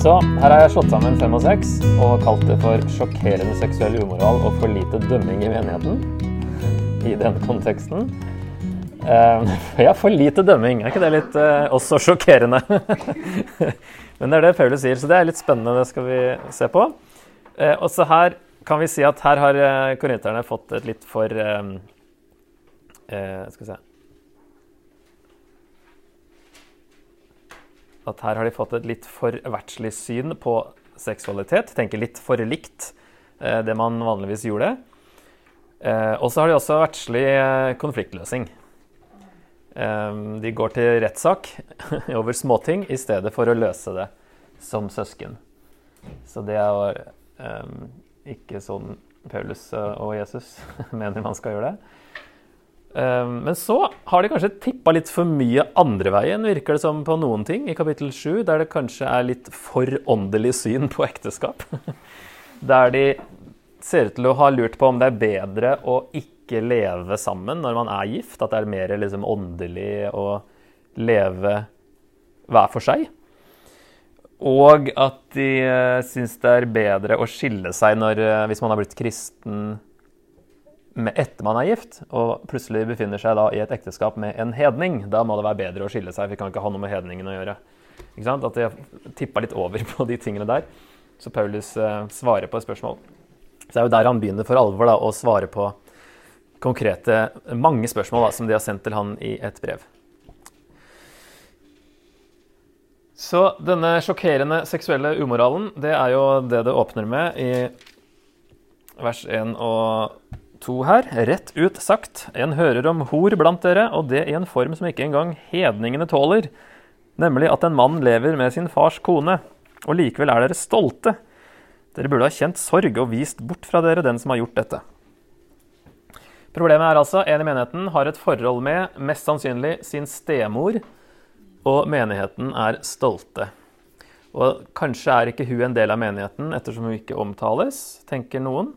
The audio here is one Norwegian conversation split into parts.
Så her har jeg slått sammen fem og seks og kalt det for sjokkerende seksuell umoral og for lite dømming i menigheten. I denne konteksten. Uh, ja, for lite dømming. Er ikke det litt uh, også sjokkerende? Men det er det Paulus sier, så det er litt spennende. Det skal vi se på. Uh, også her kan vi si at her har eh, korinterne fått et litt for eh, eh, Skal vi se at her har de fått et litt for verdslig syn på seksualitet. Tenker litt for likt eh, det man vanligvis gjorde. Eh, og så har de også verdslig eh, konfliktløsing. Eh, de går til rettssak over småting i stedet for å løse det som søsken. Så det er eh, ikke sånn Paulus og Jesus mener man skal gjøre det. Ehm, men så har de kanskje tippa litt for mye andre veien, virker det som på noen ting, i kapittel 7, der det kanskje er litt for åndelig syn på ekteskap. Der de ser ut til å ha lurt på om det er bedre å ikke leve sammen når man er gift, at det er mer liksom åndelig å leve hver for seg. Og at de uh, syns det er bedre å skille seg når, uh, hvis man har blitt kristen etter man er gift, og plutselig befinner seg da i et ekteskap med en hedning, da må det være bedre å skille seg. Vi kan ikke ha noe med hedningen å gjøre. Ikke sant? At jeg tippa litt over på de tingene der. Så Paulus eh, svarer på et spørsmål. Så det er jo der han begynner for alvor da, å svare på konkrete, mange spørsmål da, som de har sendt til han i et brev. Så denne sjokkerende seksuelle umoralen, det er jo det det åpner med i vers 1 og to her. Rett ut sagt, en hører om hor blant dere, og det i en form som ikke engang hedningene tåler, nemlig at en mann lever med sin fars kone, og likevel er dere stolte. Dere burde ha kjent sorg og vist bort fra dere den som har gjort dette. Problemet er altså en i menigheten har et forhold med mest sannsynlig sin stemor, og menigheten er stolte. Og kanskje er ikke hun en del av menigheten ettersom hun ikke omtales, tenker noen.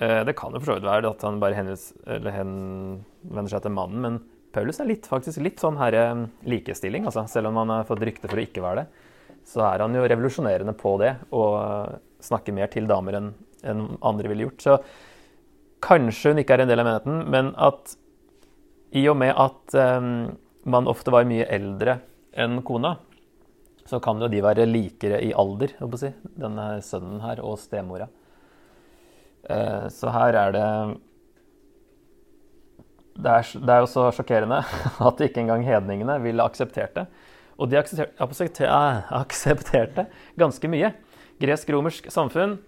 Eh, det kan jo for så vidt være at han bare henvender seg til mannen, men Paulus er litt, faktisk litt sånn her eh, likestilling. Altså. Selv om han har fått rykte for å ikke være det, så er han jo revolusjonerende på det og eh, snakker mer til damer enn en andre ville gjort. Så kanskje hun ikke er en del av menigheten, men at i og med at um, man ofte var mye eldre enn kona, så kan jo de være likere i alder, si, denne sønnen her og stemora. Eh, så her er det det er, det er jo så sjokkerende at ikke engang hedningene ville akseptert det. Og de aksepterte, aksepterte ganske mye. Gresk-romersk samfunn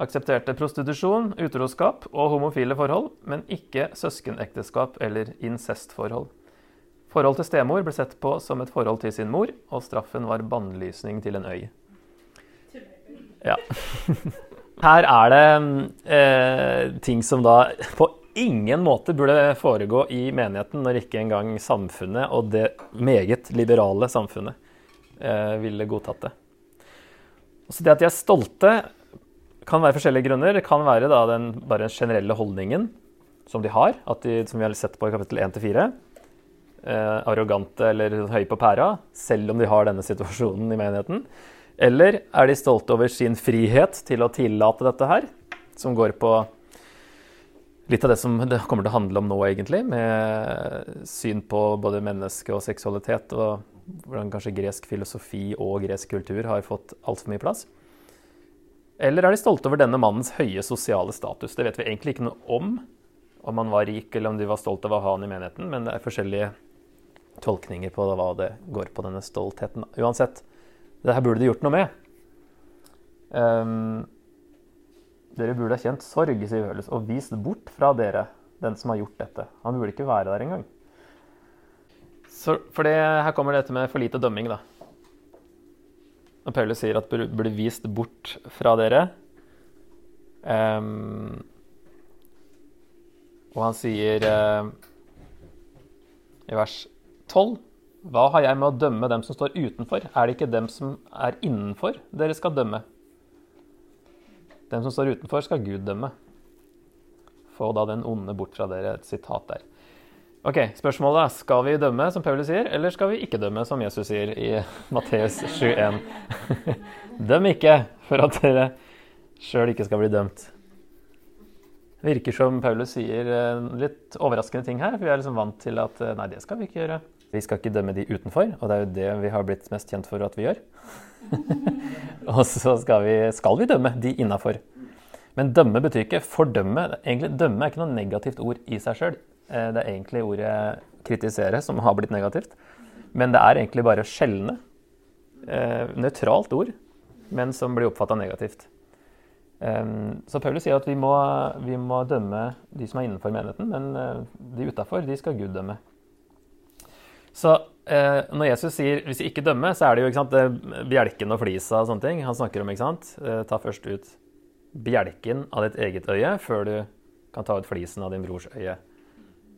aksepterte prostitusjon, utroskap og homofile forhold, men ikke søskenekteskap eller incestforhold. Forhold til stemor ble sett på som et forhold til sin mor, og straffen var bannlysning til en øy. Ja. Her er det eh, ting som da på ingen måte burde foregå i menigheten, når ikke engang samfunnet, og det meget liberale samfunnet, eh, ville godtatt det. Så det at de er stolte, kan være forskjellige grunner. Det kan være da den bare generelle holdningen som de har, de, som vi har sett på i kapittel 1-4. Eh, arrogante eller høye på pæra, selv om de har denne situasjonen i menigheten. Eller er de stolte over sin frihet til å tillate dette her, som går på litt av det som det kommer til å handle om nå, egentlig, med syn på både menneske og seksualitet, og hvordan kanskje gresk filosofi og gresk kultur har fått altfor mye plass? Eller er de stolte over denne mannens høye sosiale status? Det vet vi egentlig ikke noe om, om han var rik eller om de var stolt av å ha han i menigheten, men det er forskjellige tolkninger på hva det går på, denne stoltheten. Uansett, det her burde de gjort noe med. Um, dere burde ha kjent sorg, sier Høles, og vist bort fra dere den som har gjort dette. Han burde ikke være der engang. Så, for det, her kommer dette med for lite dømming, da. Når Paulus sier at det burde vist bort fra dere um, Og han sier uh, i vers 12 hva har jeg med å dømme dem som står utenfor? Er det ikke dem som er innenfor, dere skal dømme? Dem som står utenfor, skal Gud dømme. Få da den onde bort fra dere. Et sitat der. Ok, spørsmålet er skal vi dømme, som Paulus sier, eller skal vi ikke dømme, som Jesus sier i Matteus 7,1? Døm ikke, for at dere sjøl ikke skal bli dømt. Virker som Paulus sier litt overraskende ting her. for Vi er liksom vant til at eh, nei, det skal vi ikke gjøre. Vi skal ikke dømme de utenfor, og det er jo det vi har blitt mest kjent for at vi gjør. og så skal vi, skal vi dømme de innafor. Men dømme betyr ikke fordømme. Egentlig, dømme er ikke noe negativt ord i seg sjøl. Eh, det er egentlig ordet kritisere som har blitt negativt. Men det er egentlig bare skjelne. Eh, nøytralt ord, men som blir oppfatta negativt. Um, så Paulus sier at vi må, vi må, dømme de som er innenfor menigheten, men de utafor, de skal Gud dømme. Så eh, når Jesus sier 'hvis vi ikke dømmer', så er det jo ikke sant, bjelken og flisa og sånne ting han snakker om. ikke sant? Eh, ta først ut bjelken av ditt eget øye før du kan ta ut flisen av din brors øye.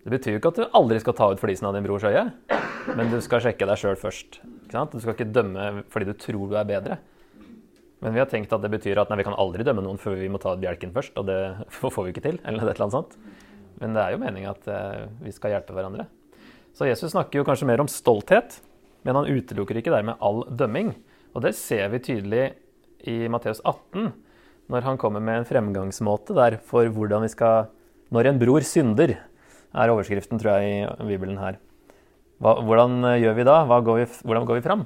Det betyr jo ikke at du aldri skal ta ut flisen av din brors øye, men du skal sjekke deg sjøl først. Du skal ikke dømme fordi du tror du er bedre. Men vi har tenkt at det betyr at nei, vi kan aldri dømme noen før vi må ta ut bjelken først, og det får vi ikke til. eller et eller annet sånt. Men det er jo meninga at eh, vi skal hjelpe hverandre. Så Jesus snakker jo kanskje mer om stolthet, men han utelukker ikke dermed all dømming. Og det ser vi tydelig i Matteus 18, når han kommer med en fremgangsmåte der for hvordan vi skal Når en bror synder, er overskriften, tror jeg, i Bibelen her. Hva, hvordan gjør vi da? Går vi, hvordan går vi fram?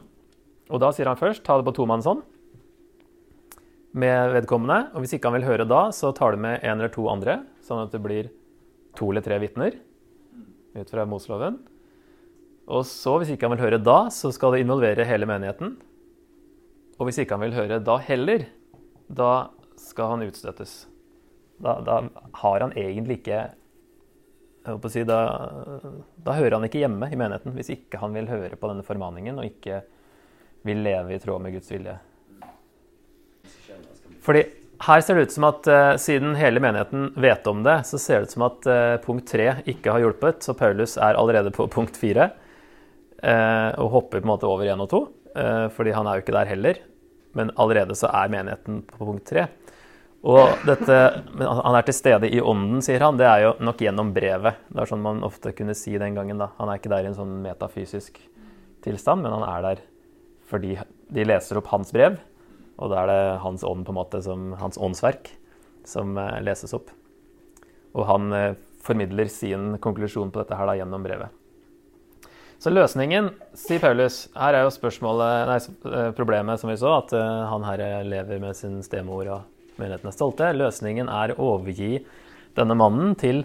Og da sier han først ta det på tomannshånd med vedkommende. Og hvis ikke han vil høre da, så tar du med en eller to andre, sånn at det blir to eller tre vitner ut fra Moseloven. Og så, hvis ikke han vil høre da, så skal det involvere hele menigheten. Og hvis ikke han vil høre da heller, da skal han utstøttes. Da, da har han egentlig ikke si, da, da, hører han ikke hjemme i menigheten hvis ikke han vil høre på denne formaningen og ikke vil leve i tråd med Guds vilje. Fordi her ser det ut som at uh, siden hele menigheten vet om det, så ser det ut som at uh, punkt tre ikke har hjulpet. Så Paulus er allerede på punkt fire og hopper på en måte over én og to. fordi han er jo ikke der heller. Men allerede så er menigheten på punkt tre. Og dette, Han er til stede i ånden, sier han. Det er jo nok gjennom brevet. Det er sånn man ofte kunne si den gangen. da. Han er ikke der i en sånn metafysisk tilstand, men han er der fordi de leser opp hans brev. Og da er det hans ånd, på en måte, som, hans åndsverk, som eh, leses opp. Og han eh, formidler sin konklusjon på dette her da, gjennom brevet. Så løsningen, sier Paulus Her er jo spørsmålet, nei, eh, problemet, som vi så, at han her lever med sin stemor og menigheten er stolte. Løsningen er å overgi denne mannen til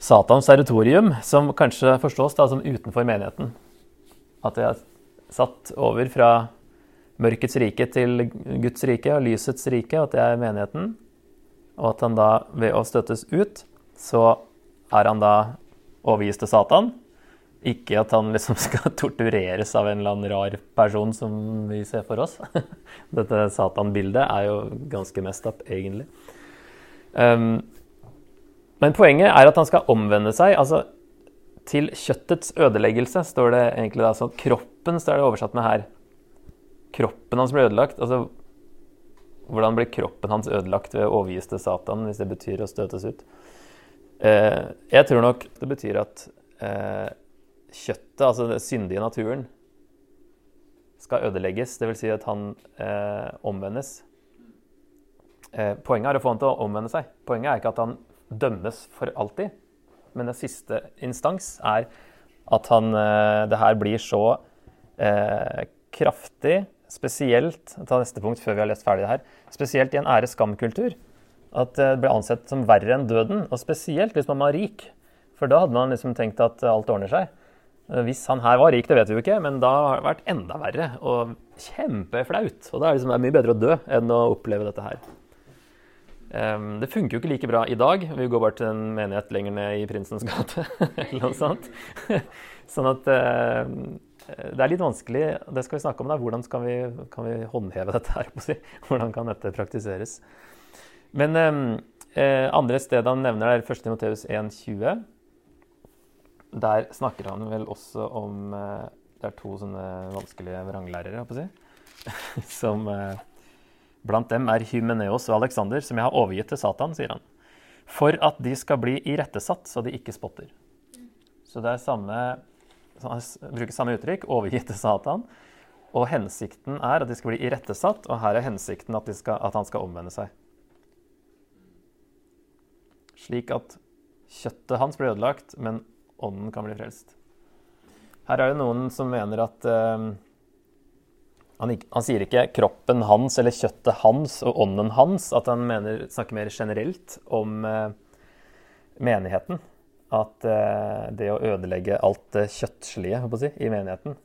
Satans territorium, som kanskje forstås da som utenfor menigheten. At det er satt over fra mørkets rike til Guds rike og lysets rike, at det er menigheten. Og at han da, ved å støttes ut, så er han da overgis til Satan. Ikke at han liksom skal tortureres av en eller annen rar person som vi ser for oss. Dette Satan-bildet er jo ganske mest up, egentlig. Um, men poenget er at han skal omvende seg. altså Til kjøttets ødeleggelse, står det egentlig da. sånn kroppen står det oversatt med her kroppen hans ble ødelagt. Altså, hvordan blir kroppen hans ødelagt ved å overgis til Satan, hvis det betyr å støtes ut? Uh, jeg tror nok det betyr at eh, kjøttet, altså den syndige naturen, skal ødelegges. Dvs. Si at han eh, omvendes. Eh, poenget er å få han til å omvende seg. Poenget er ikke at han dømmes for alltid. Men den siste instans er at han, eh, det her blir så eh, kraftig spesielt ta neste punkt før vi har lest ferdig det her, spesielt i en ære-skam-kultur. At det ble ansett som verre enn døden. Og spesielt hvis man var rik. For da hadde man liksom tenkt at alt ordner seg. Hvis han her var rik, det vet vi jo ikke, men da har det vært enda verre. Og kjempeflaut. Og da er det, liksom, mye bedre å dø enn å oppleve dette her. Det funker jo ikke like bra i dag. Vi går bare til en menighet lenger ned i Prinsens gate. eller noe sånt. sånn at Eh, det er litt vanskelig, det skal vi snakke om. Da. Hvordan vi, kan vi håndheve dette? her? Hvordan kan dette praktiseres? Men eh, eh andre sted han nevner, er 1. Timoteus 1,20. Der snakker han vel også om eh, Det er to sånne vanskelige vranglærere, holdt på å si. Som eh, Blant dem er Hymeneos og Alexander, som jeg har overgitt til Satan, sier han. For at de skal bli irettesatt, så de ikke spotter. Så det er samme han bruker samme uttrykk, overgitt til Satan. Og hensikten er at de skal bli irettesatt, og her er hensikten at, skal, at han skal omvende seg. Slik at kjøttet hans blir ødelagt, men ånden kan bli frelst. Her er det noen som mener at uh, han, han, sier ikke kroppen hans eller kjøttet hans og ånden hans, at han mener, snakker mer generelt om uh, menigheten. At uh, det å ødelegge alt det kjøttslige si, i menigheten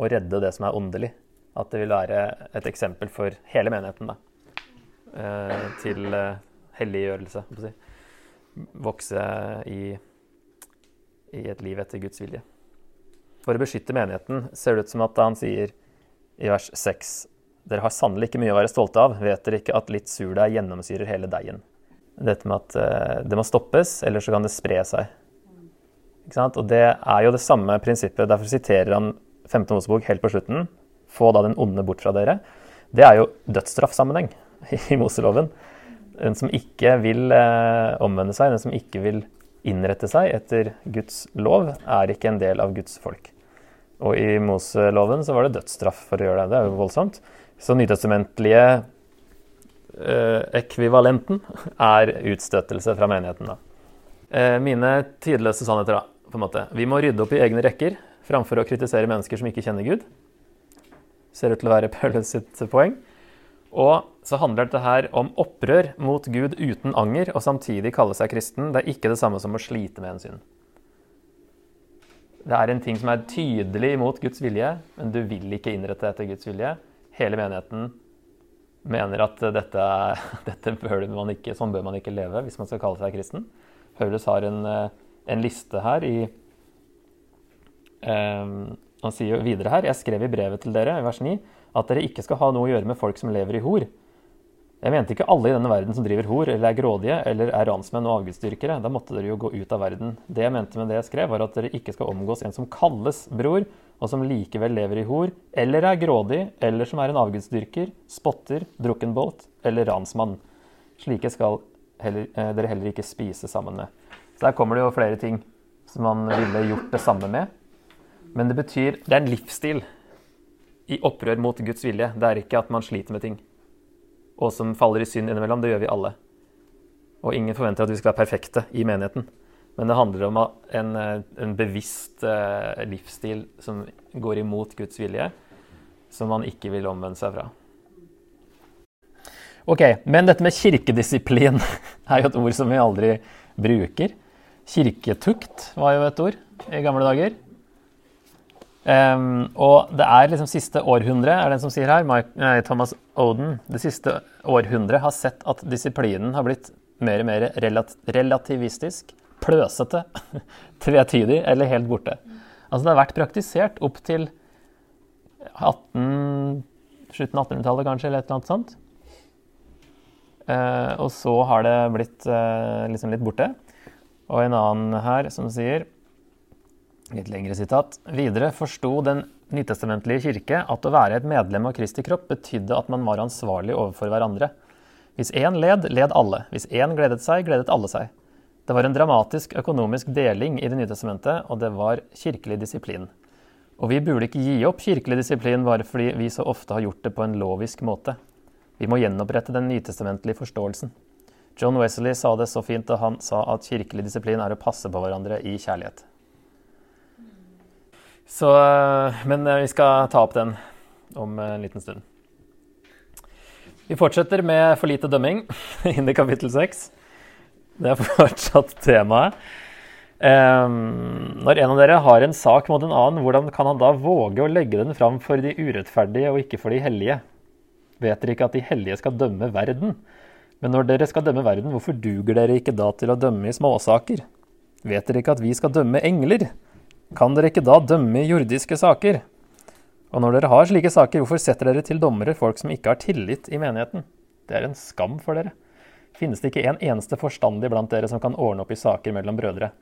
og redde det som er åndelig, at det vil være et eksempel for hele menigheten da, til helliggjørelse. Si vokse i, i et liv etter Guds vilje. For å beskytte menigheten ser det ut som at han sier i vers 6 Dere har sannelig ikke mye å være stolte av. Vet dere ikke at litt surdeig gjennomsyrer hele deigen? Dette med at uh, det må stoppes, ellers så kan det spre seg. Og det er jo det samme prinsippet. Derfor siterer han 5. Mosebok helt på slutten. Få da den onde bort fra dere. Det er jo dødsstraffsammenheng i Moseloven. Den som ikke vil eh, omvende seg, den som ikke vil innrette seg etter Guds lov, er ikke en del av Guds folk. Og i Moseloven så var det dødsstraff for å gjøre det. Det er jo voldsomt. Så nytestamentlige eh, ekvivalenten er utstøtelse fra menigheten. da. Eh, mine tidløse sannheter, da. på en måte. Vi må rydde opp i egne rekker framfor å kritisere mennesker som ikke kjenner Gud. Ser ut til å være Paulus sitt poeng. Og så handler dette her om opprør mot Gud uten anger, og samtidig kalle seg kristen. Det er ikke det samme som å slite med en synd. Det er en ting som er tydelig imot Guds vilje, men du vil ikke innrette etter Guds vilje. Hele menigheten mener at dette, dette bør ikke, sånn bør man ikke leve hvis man skal kalle seg kristen. Paulus har en, en liste her i um, Han sier videre her Jeg skrev i brevet til dere, i vers 9 at dere ikke skal ha noe å gjøre med folk som lever i hor. Jeg mente ikke alle i denne verden som driver hor, eller er grådige, eller er ransmenn og avgudsdyrkere. Da måtte dere jo gå ut av verden. Det jeg mente med det jeg skrev, var at dere ikke skal omgås en som kalles bror, og som likevel lever i hor, eller er grådig, eller som er en avgudsdyrker, spotter, drukkenbolt eller ransmann. Slike skal heller, eh, dere heller ikke spise sammen med. Så der kommer det jo flere ting som man ville gjort det samme med. Men det betyr Det er en livsstil i opprør mot Guds vilje. Det er ikke at man sliter med ting. Og som faller i synd innimellom. Det gjør vi alle. Og ingen forventer at vi skal være perfekte i menigheten. Men det handler om en, en bevisst uh, livsstil som går imot Guds vilje, som man ikke vil omvende seg fra. Ok, Men dette med kirkedisiplin er jo et ord som vi aldri bruker. Kirketukt var jo et ord i gamle dager. Um, og det er liksom siste århundre, er den som sier her, Mike, nei, Thomas Oden, det siste århundret har sett at disiplinen har blitt mer og mer relat relativistisk, pløsete, tvetydig eller helt borte. Altså det har vært praktisert opp til 18, slutten av 1800-tallet kanskje, eller et eller annet sånt. Uh, og så har det blitt uh, liksom litt borte. Og en annen her som sier Litt lengre sitat. Videre forsto den nytestamentlige kirke at å være et medlem av Kristi kropp betydde at man var ansvarlig overfor hverandre. Hvis én led, led alle. Hvis én gledet seg, gledet alle seg. Det var en dramatisk økonomisk deling i Det nye testamentet, og det var kirkelig disiplin. Og vi burde ikke gi opp kirkelig disiplin bare fordi vi så ofte har gjort det på en lovisk måte. Vi må gjenopprette den nytestamentlige forståelsen. John Wesley sa det så fint da han sa at kirkelig disiplin er å passe på hverandre i kjærlighet. Så, eh, men eh, vi skal ta opp den om en liten stund. Vi fortsetter med for lite dømming inn i kapittel seks. Det er fortsatt temaet. Um, når en av dere har en sak mot en annen, hvordan kan han da våge å legge den fram for de urettferdige og ikke for de hellige? Vet dere ikke at de hellige skal dømme verden? Men når dere skal dømme verden, hvorfor duger dere ikke da til å dømme i småsaker? Vet dere ikke at vi skal dømme engler? Kan dere ikke da dømme i jordiske saker? Og når dere har slike saker, hvorfor setter dere til dommere folk som ikke har tillit i menigheten? Det er en skam for dere. Finnes det ikke en eneste forstandig blant dere som kan ordne opp i saker mellom brødre?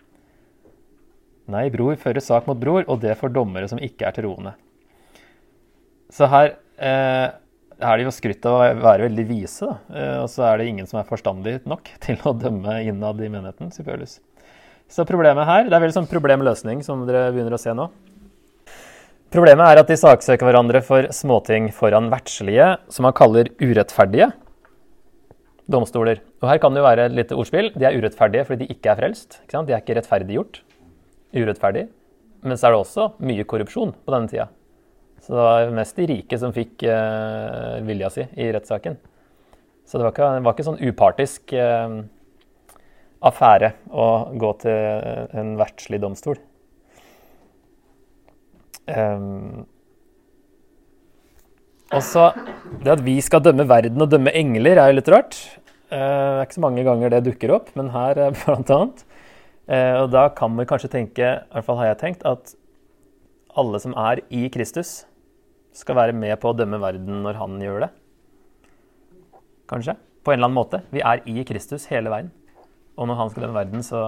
Nei, bror fører sak mot bror, og det for dommere som ikke er troende. Så her eh, er de jo skrytt av å være veldig vise, da. Eh, og så er det ingen som er forstandig nok til å dømme innad i menigheten, Paulus. Så problemet her Det er vel sånn problemløsning som dere begynner å se nå. Problemet er at de saksøker hverandre for småting foran vertslige, som man kaller urettferdige domstoler. Og her kan det jo være et lite ordspill. De er urettferdige fordi de ikke er frelst. Ikke de er ikke rettferdiggjort. Urettferdig. Men så er det også mye korrupsjon på denne tida. Så det var mest de rike som fikk eh, vilja si i rettssaken. Så det var ikke, det var ikke sånn upartisk uh, affære å gå til en verdslig domstol. Um, også det at vi skal dømme verden og dømme engler, er jo litt rart. Uh, det er ikke så mange ganger det dukker opp, men her uh, blant annet. Uh, og da kan vi kanskje tenke, i hvert fall har jeg tenkt, at alle som er i Kristus, skal være med på å dømme verden når han gjør det. Kanskje. På en eller annen måte. Vi er i Kristus hele veien. Og når han skal den verden, så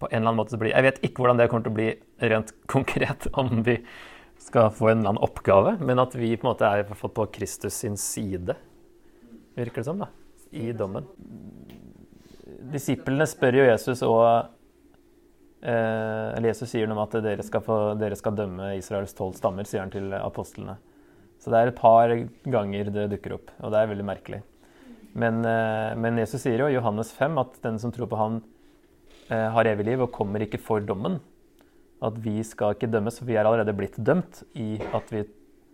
på en eller annen måte så blir Jeg vet ikke hvordan det kommer til å bli rent konkret, om vi skal få en eller annen oppgave, men at vi på en måte er på Kristus sin side, virker det som, da, i dommen. Disiplene spør jo Jesus og eh, Eller Jesus sier noe om at dere skal, få, dere skal dømme Israels tolv stammer, sier han til apostlene. Så det er et par ganger det dukker opp, og det er veldig merkelig. Men, eh, men Jesus sier jo i Johannes 5 at den som tror på han eh, har evig liv og kommer ikke for dommen. At vi skal ikke dømmes, for vi er allerede blitt dømt i at vi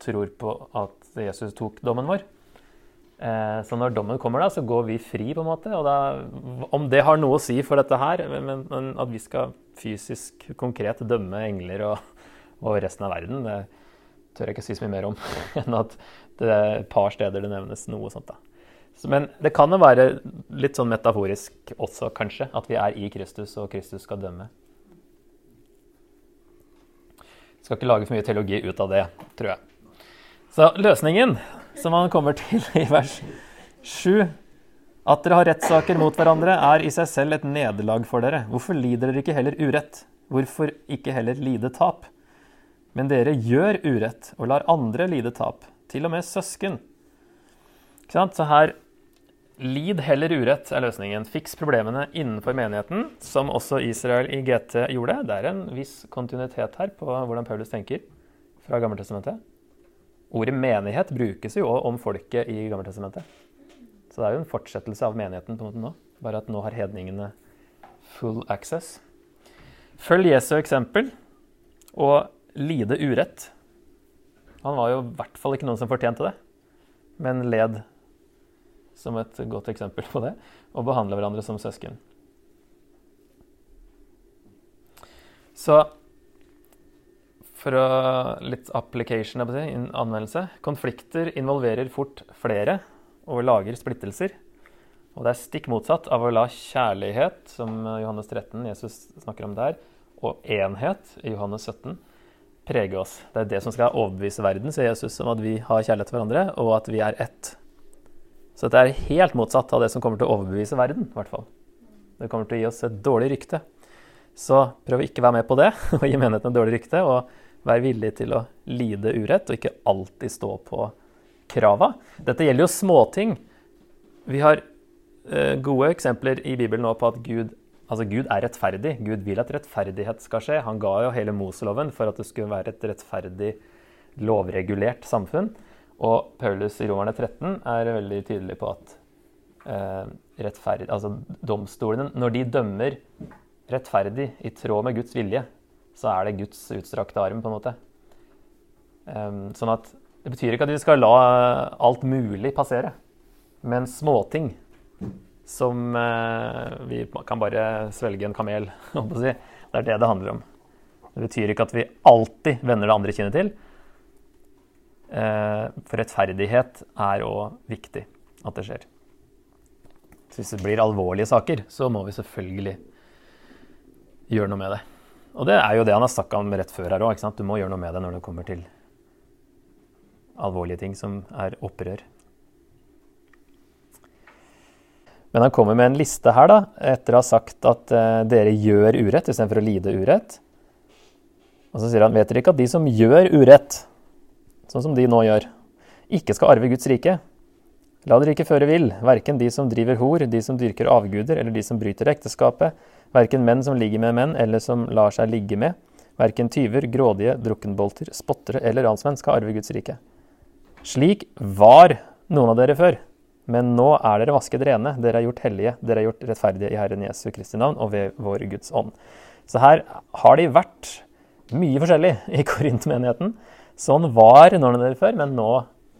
tror på at Jesus tok dommen vår. Eh, så når dommen kommer, da, så går vi fri, på en måte. Og da, om det har noe å si for dette her, men, men at vi skal fysisk konkret dømme engler og, og, resten av verden, det tør jeg ikke si så mye mer om enn at det er et par steder det nevnes noe sånt. da. Men det kan jo være litt sånn metaforisk også, kanskje, at vi er i Kristus, og Kristus skal dømme. Jeg skal ikke lage for mye teologi ut av det, tror jeg. Så løsningen, som man kommer til i vers 7 At dere har rettssaker mot hverandre, er i seg selv et nederlag for dere. Hvorfor lider dere ikke heller urett? Hvorfor ikke heller lide tap? Men dere gjør urett og lar andre lide tap, til og med søsken. Så her Lid heller urett er løsningen. Fiks problemene innenfor menigheten, som også Israel i GT gjorde. Det er en viss kontinuitet her på hvordan Paulus tenker fra Gammeltestamentet. Ordet menighet brukes jo om folket i Gammeltestamentet. Så det er jo en fortsettelse av menigheten på en måte nå, bare at nå har hedningene full access. Følg Jesu eksempel og lide urett. Han var jo i hvert fall ikke noen som fortjente det, men led som et godt eksempel på det, og behandle hverandre som søsken. Så for å litt application, anvendelse Konflikter involverer fort flere og lager splittelser. Og det er stikk motsatt av å la kjærlighet, som Johannes 13, Jesus snakker om der, og enhet i Johannes 17 prege oss. Det er det som skal overbevise verden, sier Jesus, om at vi har kjærlighet til hverandre, og at vi er ett. Så dette er helt motsatt av det som kommer til å overbevise verden. I hvert fall. Det kommer til å gi oss et dårlig rykte. Så prøv å ikke være med på det og gi menigheten et dårlig rykte. Og vær villig til å lide urett og ikke alltid stå på krava. Dette gjelder jo småting. Vi har uh, gode eksempler i Bibelen nå på at Gud, altså Gud er rettferdig. Gud vil at rettferdighet skal skje. Han ga jo hele Moseloven for at det skulle være et rettferdig, lovregulert samfunn. Og Paulus i Romerne 13 er veldig tydelig på at eh, rettferd, altså domstolene, når de dømmer rettferdig i tråd med Guds vilje, så er det Guds utstrakte arm, på en måte. Um, sånn at Det betyr ikke at vi skal la alt mulig passere, men småting som eh, Vi kan bare svelge en kamel, holdt på å si. Det er det det handler om. Det betyr ikke at vi alltid vender det andre kinnet til, for rettferdighet er òg viktig at det skjer. Så hvis det blir alvorlige saker, så må vi selvfølgelig gjøre noe med det. Og det er jo det han har snakka om rett før her òg. Du må gjøre noe med det når det kommer til alvorlige ting som er opprør. Men han kommer med en liste her, da, etter å ha sagt at eh, dere gjør urett istedenfor å lide urett. Og så sier han, vet dere ikke at de som gjør urett, sånn som de nå gjør, ikke skal arve Guds rike. La dere ikke føre vill, verken de som driver hor, de som dyrker avguder, eller de som bryter ekteskapet, verken menn som ligger med menn, eller som lar seg ligge med, verken tyver, grådige, drukkenbolter, spottere eller ransmenn skal arve Guds rike. Slik var noen av dere før, men nå er dere vasket rene, dere er gjort hellige, dere er gjort rettferdige i Herren Jesu Kristi navn og ved vår Guds ånd. Så her har de vært mye forskjellig i Korint-menigheten. Sånn var dere før, men nå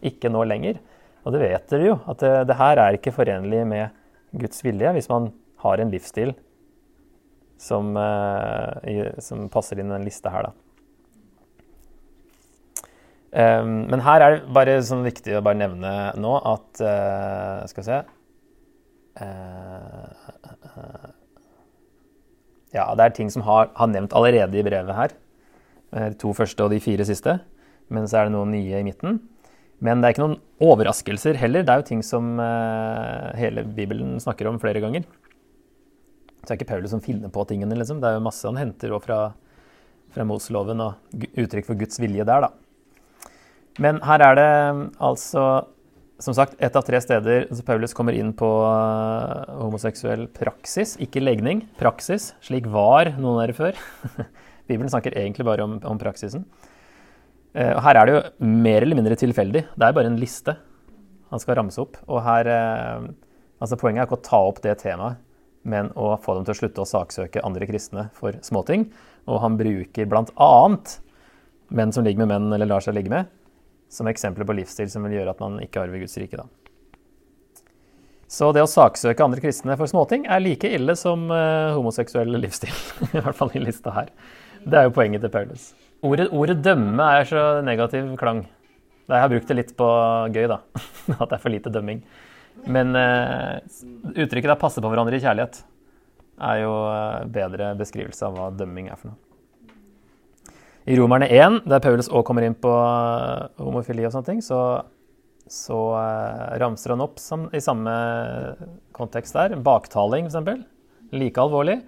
ikke nå lenger. Og det vet dere jo, at det, det, her er ikke forenlig med Guds vilje hvis man har en livsstil som, uh, som passer inn i den lista her, da. Um, men her er det bare sånn viktig å bare nevne nå at uh, Skal vi se uh, Ja, det er ting som har, har nevnt allerede i brevet her. De to første og de fire siste. Men så er det noen nye i midten. Men det er ikke noen overraskelser heller. Det er jo ting som uh, hele Bibelen snakker om flere ganger. Så det er ikke Paulus som finner på tingene, liksom. Det er jo masse han henter fra, fra Moseloven og uttrykk for Guds vilje der, da. Men her er det altså, som sagt, ett av tre steder så Paulus kommer inn på uh, homoseksuell praksis, ikke legning. Praksis. Slik var noen av dere før. Bibelen snakker egentlig bare om, om praksisen. Eh, her er det jo mer eller mindre tilfeldig. Det er bare en liste han skal ramse opp. Og her, eh, altså Poenget er ikke å ta opp det temaet, men å få dem til å slutte å saksøke andre kristne for småting. Og han bruker bl.a. menn som ligger med menn eller lar seg ligge med, som eksempler på livsstil som vil gjøre at man ikke arver Guds rike. da. Så det å saksøke andre kristne for småting er like ille som uh, homoseksuell livsstil. I hvert fall i lista her. Det er jo poenget til Paulus. Ordet, ordet 'dømme' er så negativ klang. Jeg har brukt det litt på gøy, da. At det er for lite dømming. Men uh, uttrykket 'passe på hverandre i kjærlighet' er jo uh, bedre beskrivelse av hva dømming er for noe. I Romerne 1, der Paulus òg kommer inn på uh, homofili og sånne ting, så, så ramser han opp som, i samme kontekst der. Baktaling, f.eks. Like alvorlig.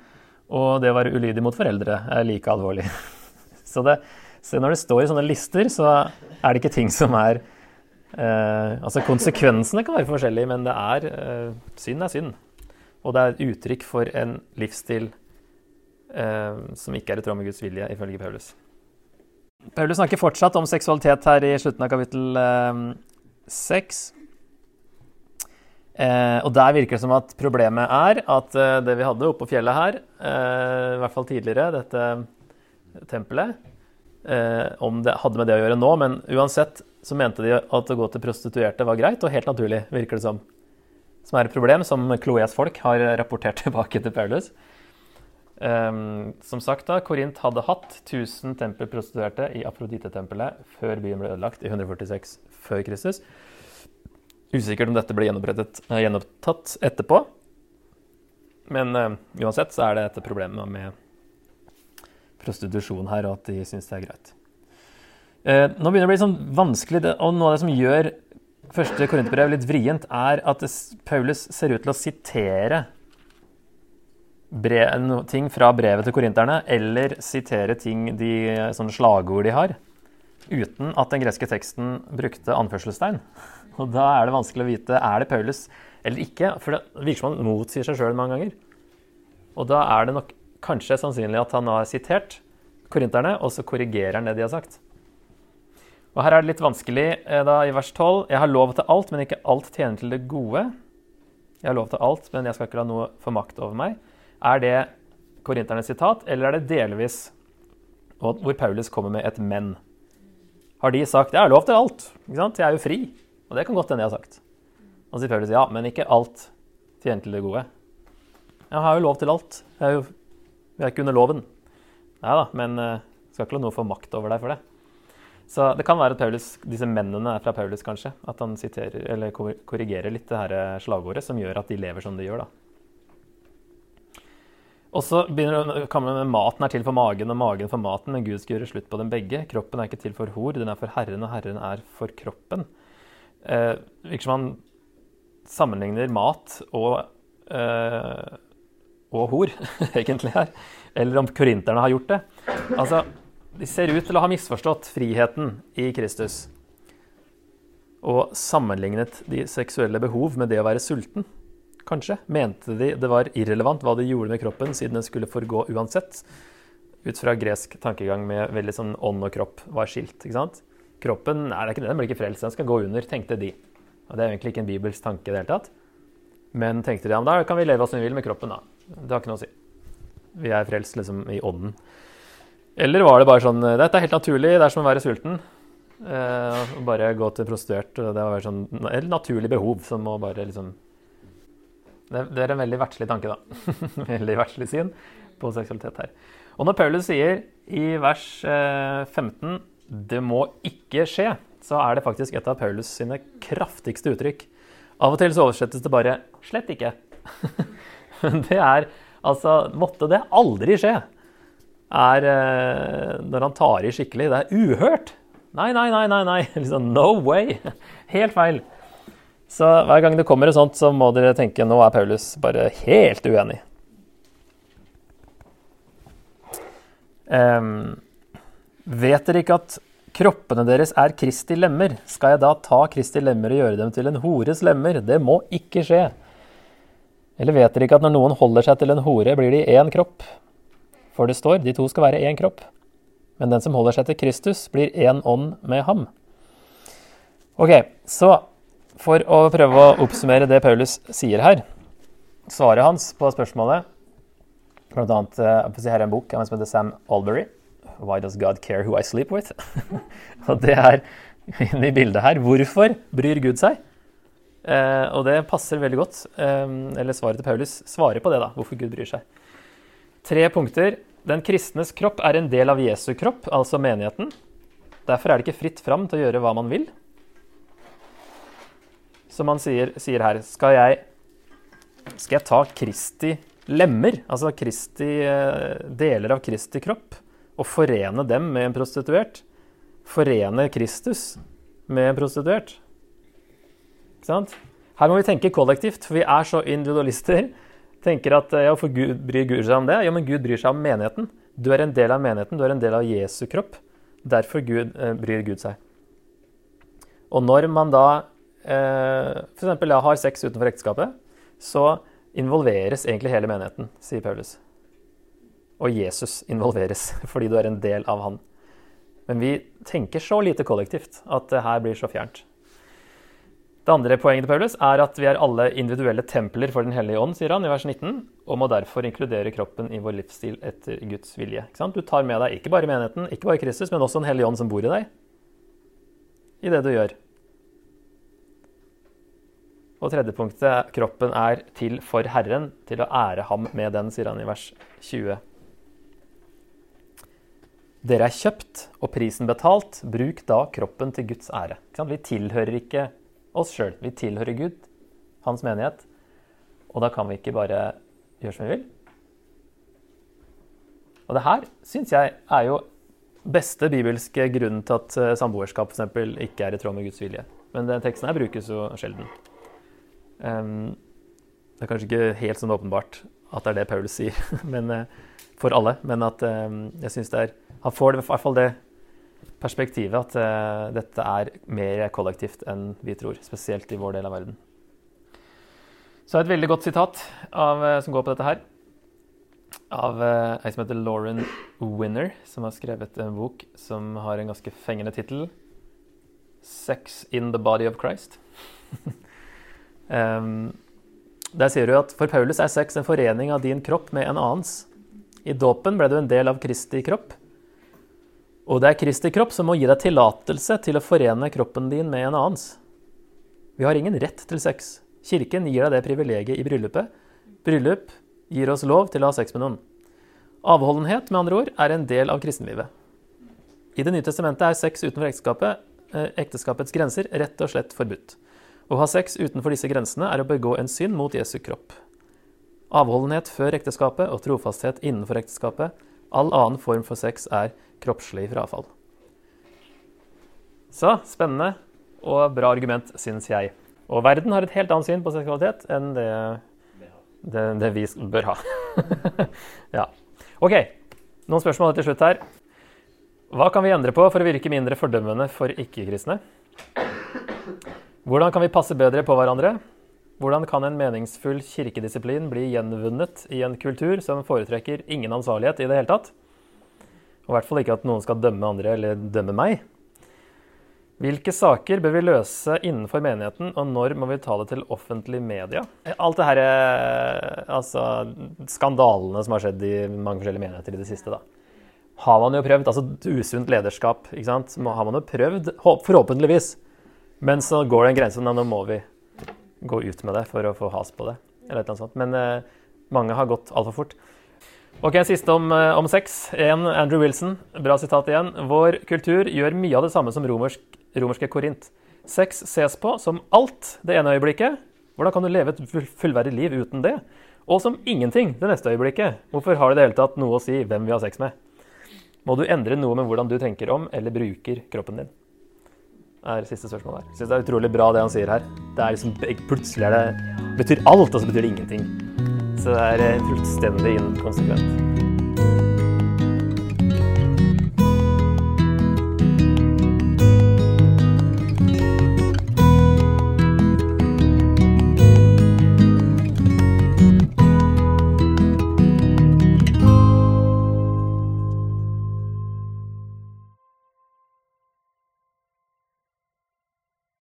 Og det å være ulydig mot foreldre er like alvorlig. Så, det, så, når det står i sånne lister, så er det ikke ting som er eh, Altså konsekvensene kan være forskjellige, men det er eh, synd er synd. Og det er et uttrykk for en livsstil eh, som ikke er i tråd med Guds vilje, ifølge Paulus. Paulus snakker fortsatt om seksualitet her i slutten av kapittel eh, seks. Eh, og der virker det som at problemet er at eh, det vi hadde oppe på fjellet her, eh, i hvert fall tidligere, dette tempelet. Eh, om det hadde med det å gjøre nå, men uansett så mente de at å gå til prostituerte var greit og helt naturlig, virker det som. Som er et problem som Kloes folk har rapportert tilbake til Paulus. Um, som sagt, da, Korint hadde hatt 1000 tempelprostituerte i Afrodite-tempelet før byen ble ødelagt i 146 før Kristus. Usikkert om dette ble uh, gjenopptatt etterpå. Men uh, uansett så er det et problem med prostitusjon her, og at de syns det er greit. Eh, nå begynner det å bli sånn vanskelig, og noe av det som gjør første korinterbrev litt vrient, er at Paulus ser ut til å sitere brev, ting fra brevet til korinterne, eller sitere ting de, sånne slagord de har, uten at den greske teksten brukte anførselstegn. Og da er det vanskelig å vite er det Paulus eller ikke, for det virker som han motsier seg sjøl mange ganger. Og da er det nok kanskje sannsynlig at han har sitert korinterne, og så korrigerer han det de har sagt. Og Her er det litt vanskelig eh, da i vers 12. Jeg har lov til alt, men ikke alt tjener til det gode. Jeg har lov til alt, men jeg skal ikke la noe få makt over meg. Er det korinternes sitat, eller er det delvis hvor Paulus kommer med et 'men'? Har de sagt 'jeg har lov til alt', ikke sant? jeg er jo fri? Og det kan godt hende jeg har sagt. Og så sier Paulus ja, men ikke alt tjener til det gode. Jeg har jo lov til alt. Jeg er jo vi er ikke under loven. Nei da, men uh, skal ikke la noe få makt over deg for det. Så det kan være at Paulus, disse mennene er fra Paulus, kanskje. At han siterer, eller korrigerer litt det her eh, slagordet som gjør at de lever som de gjør. da. Og så begynner man med Maten er til for magen, og magen for maten, men Gud skal gjøre slutt på dem begge. Kroppen er ikke til for hor, den er for Herren, og Herren er for kroppen. Eh, virker som han sammenligner mat og eh, og hor, egentlig, her. Eller om korinterne har gjort det. Altså, De ser ut til å ha misforstått friheten i Kristus. og sammenlignet de seksuelle behov med det å være sulten. Kanskje mente de det var irrelevant hva de gjorde med kroppen, siden den skulle forgå uansett. Ut fra gresk tankegang med veldig sånn ånd og kropp var skilt. ikke sant? Kroppen nei, det er ikke det, den blir ikke frelst, den skal gå under, tenkte de. Og Det er egentlig ikke en bibelsk tanke i det hele tatt. Men tenkte de, ja, da kan vi leve som vi vil med kroppen, da. Det har ikke noe å si. Vi er frelst liksom i ånden. Eller var det bare sånn Dette er helt naturlig, det er som å være sulten. Eh, bare gå til prostituert. Det var sånn et naturlig behov som må bare liksom det, det er en veldig verdslig tanke, da. veldig verdslig syn på seksualitet her. Og når Paulus sier i vers eh, 15 det må ikke skje, så er det faktisk et av Paulus sine kraftigste uttrykk. Av og til så oversettes det bare 'slett ikke'. Det er altså Måtte det aldri skje! Er eh, når han tar i skikkelig. Det er uhørt! Nei, nei, nei, nei. nei. Liksom, no way! Helt feil. Så hver gang det kommer et sånt, så må dere tenke nå er Paulus bare helt uenig. Um, vet dere ikke at kroppene deres er Kristi lemmer? Skal jeg da ta Kristi lemmer og gjøre dem til en hores lemmer? Det må ikke skje. Eller vet dere ikke at når noen holder seg til en hore, blir de én kropp? For det står, de to skal være én kropp. Men den som holder seg til Kristus, blir én ånd med ham. Ok, så for å prøve å oppsummere det Paulus sier her, svaret hans på spørsmålet Blant annet si her er en bok av en som heter Sam Albury. 'Why Does God Care Who I Sleep With?' og det er inne i bildet her. Hvorfor bryr Gud seg? Uh, og det passer veldig godt. Eh, eller svaret til Paulus svarer på det, da. Hvorfor Gud bryr seg. Tre punkter. Den kristnes kropp er en del av Jesu kropp, altså menigheten. Derfor er det ikke fritt fram til å gjøre hva man vil. Som han sier, sier her, skal jeg, skal jeg ta Kristi lemmer, altså Kristi, eh, deler av Kristi kropp, og forene dem med en prostituert? Forene Kristus med en prostituert? Her må vi tenke kollektivt, for vi er så individualister. Tenker at ja, for Gud bryr Gud seg om det? Ja, men Gud bryr seg om menigheten. Du er en del av menigheten, du er en del av Jesu kropp. Derfor Gud, eh, bryr Gud seg. Og når man da eh, f.eks. Ja, har sex utenfor ekteskapet, så involveres egentlig hele menigheten, sier Paulus. Og Jesus involveres fordi du er en del av han. Men vi tenker så lite kollektivt at det her blir så fjernt. Det andre poenget til Paulus er at vi er alle individuelle templer for Den hellige ånd, sier han i vers 19, og må derfor inkludere kroppen i vår livsstil etter Guds vilje. Du tar med deg ikke bare menigheten, ikke bare Kristus, men også Den hellige ånd som bor i deg, i det du gjør. Og tredje punktet, kroppen er til for Herren, til å ære ham med den, sier han i vers 20. Dere er kjøpt og prisen betalt. Bruk da kroppen til Guds ære. Vi tilhører ikke oss sjøl. Vi tilhører Gud, hans menighet. Og da kan vi ikke bare gjøre som vi vil. Og det her syns jeg er jo beste bibelske grunnen til at eh, samboerskap f.eks. ikke er i tråd med Guds vilje. Men den teksten her brukes jo sjelden. Um, det er kanskje ikke helt sånn åpenbart at det er det Paulus sier men, uh, for alle, men at um, jeg syns det er Han får i hvert fall det perspektivet at uh, dette er mer kollektivt enn vi tror, spesielt i vår del av verden. Så et veldig godt sitat av, uh, som går på dette her, av ei som heter Lauren Winner, som har skrevet en bok som har en ganske fengende tittel. 'Sex in the Body of Christ'. Um, der sier du at for Paulus er sex en forening av din kropp med en annens. I dåpen ble du en del av Kristi kropp. Og det er Kristi kropp som må gi deg tillatelse til å forene kroppen din med en annens. Vi har ingen rett til sex. Kirken gir deg det privilegiet i bryllupet. Bryllup gir oss lov til å ha sex med noen. Avholdenhet med andre ord, er en del av kristenlivet. I Det nye testamentet er sex utenfor ekteskapet, eh, ekteskapets grenser rett og slett forbudt. Å ha sex utenfor disse grensene er å begå en synd mot Jesu kropp. Avholdenhet før ekteskapet og trofasthet innenfor ekteskapet, all annen form for sex er kroppslig frafall. Så spennende og bra argument, syns jeg. Og verden har et helt annet syn på seksualitet enn det, det, det vi bør ha. ja. OK, noen spørsmål til slutt her. Hva kan vi endre på for å virke mindre fordømmende for ikke-kristne? Hvordan kan vi passe bedre på hverandre? Hvordan kan en meningsfull kirkedisiplin bli gjenvunnet i en kultur som foretrekker ingen ansvarlighet i det hele tatt? Og i hvert fall ikke at noen skal dømme andre eller dømme meg. Hvilke saker bør vi løse innenfor menigheten, og når må vi ta det til offentlig media? Alt det her, eh, altså skandalene som har skjedd i mange forskjellige menigheter i det siste, da. Har man jo prøvd, altså usunt lederskap, ikke sant. Har man jo prøvd, forhåpentligvis. Men så går det en grense, nå må vi gå ut med det for å få has på det. Eller et eller annet sånt. Men eh, mange har gått altfor fort. Ok, Siste om, eh, om sex. En Andrew Wilson, bra sitat igjen. Vår kultur gjør mye av det samme som romersk, romerske Korint. Sex ses på som alt det ene øyeblikket. Hvordan kan du leve et fullverdig liv uten det? Og som ingenting det neste øyeblikket. Hvorfor har det i det hele tatt noe å si hvem vi har sex med? Må du endre noe med hvordan du tenker om eller bruker kroppen din? er siste spørsmål her. Syns det er utrolig bra det han sier her. Det er liksom, Plutselig er det betyr alt, og så betyr det ingenting. Så det er eh, fullstendig inkonsekvent.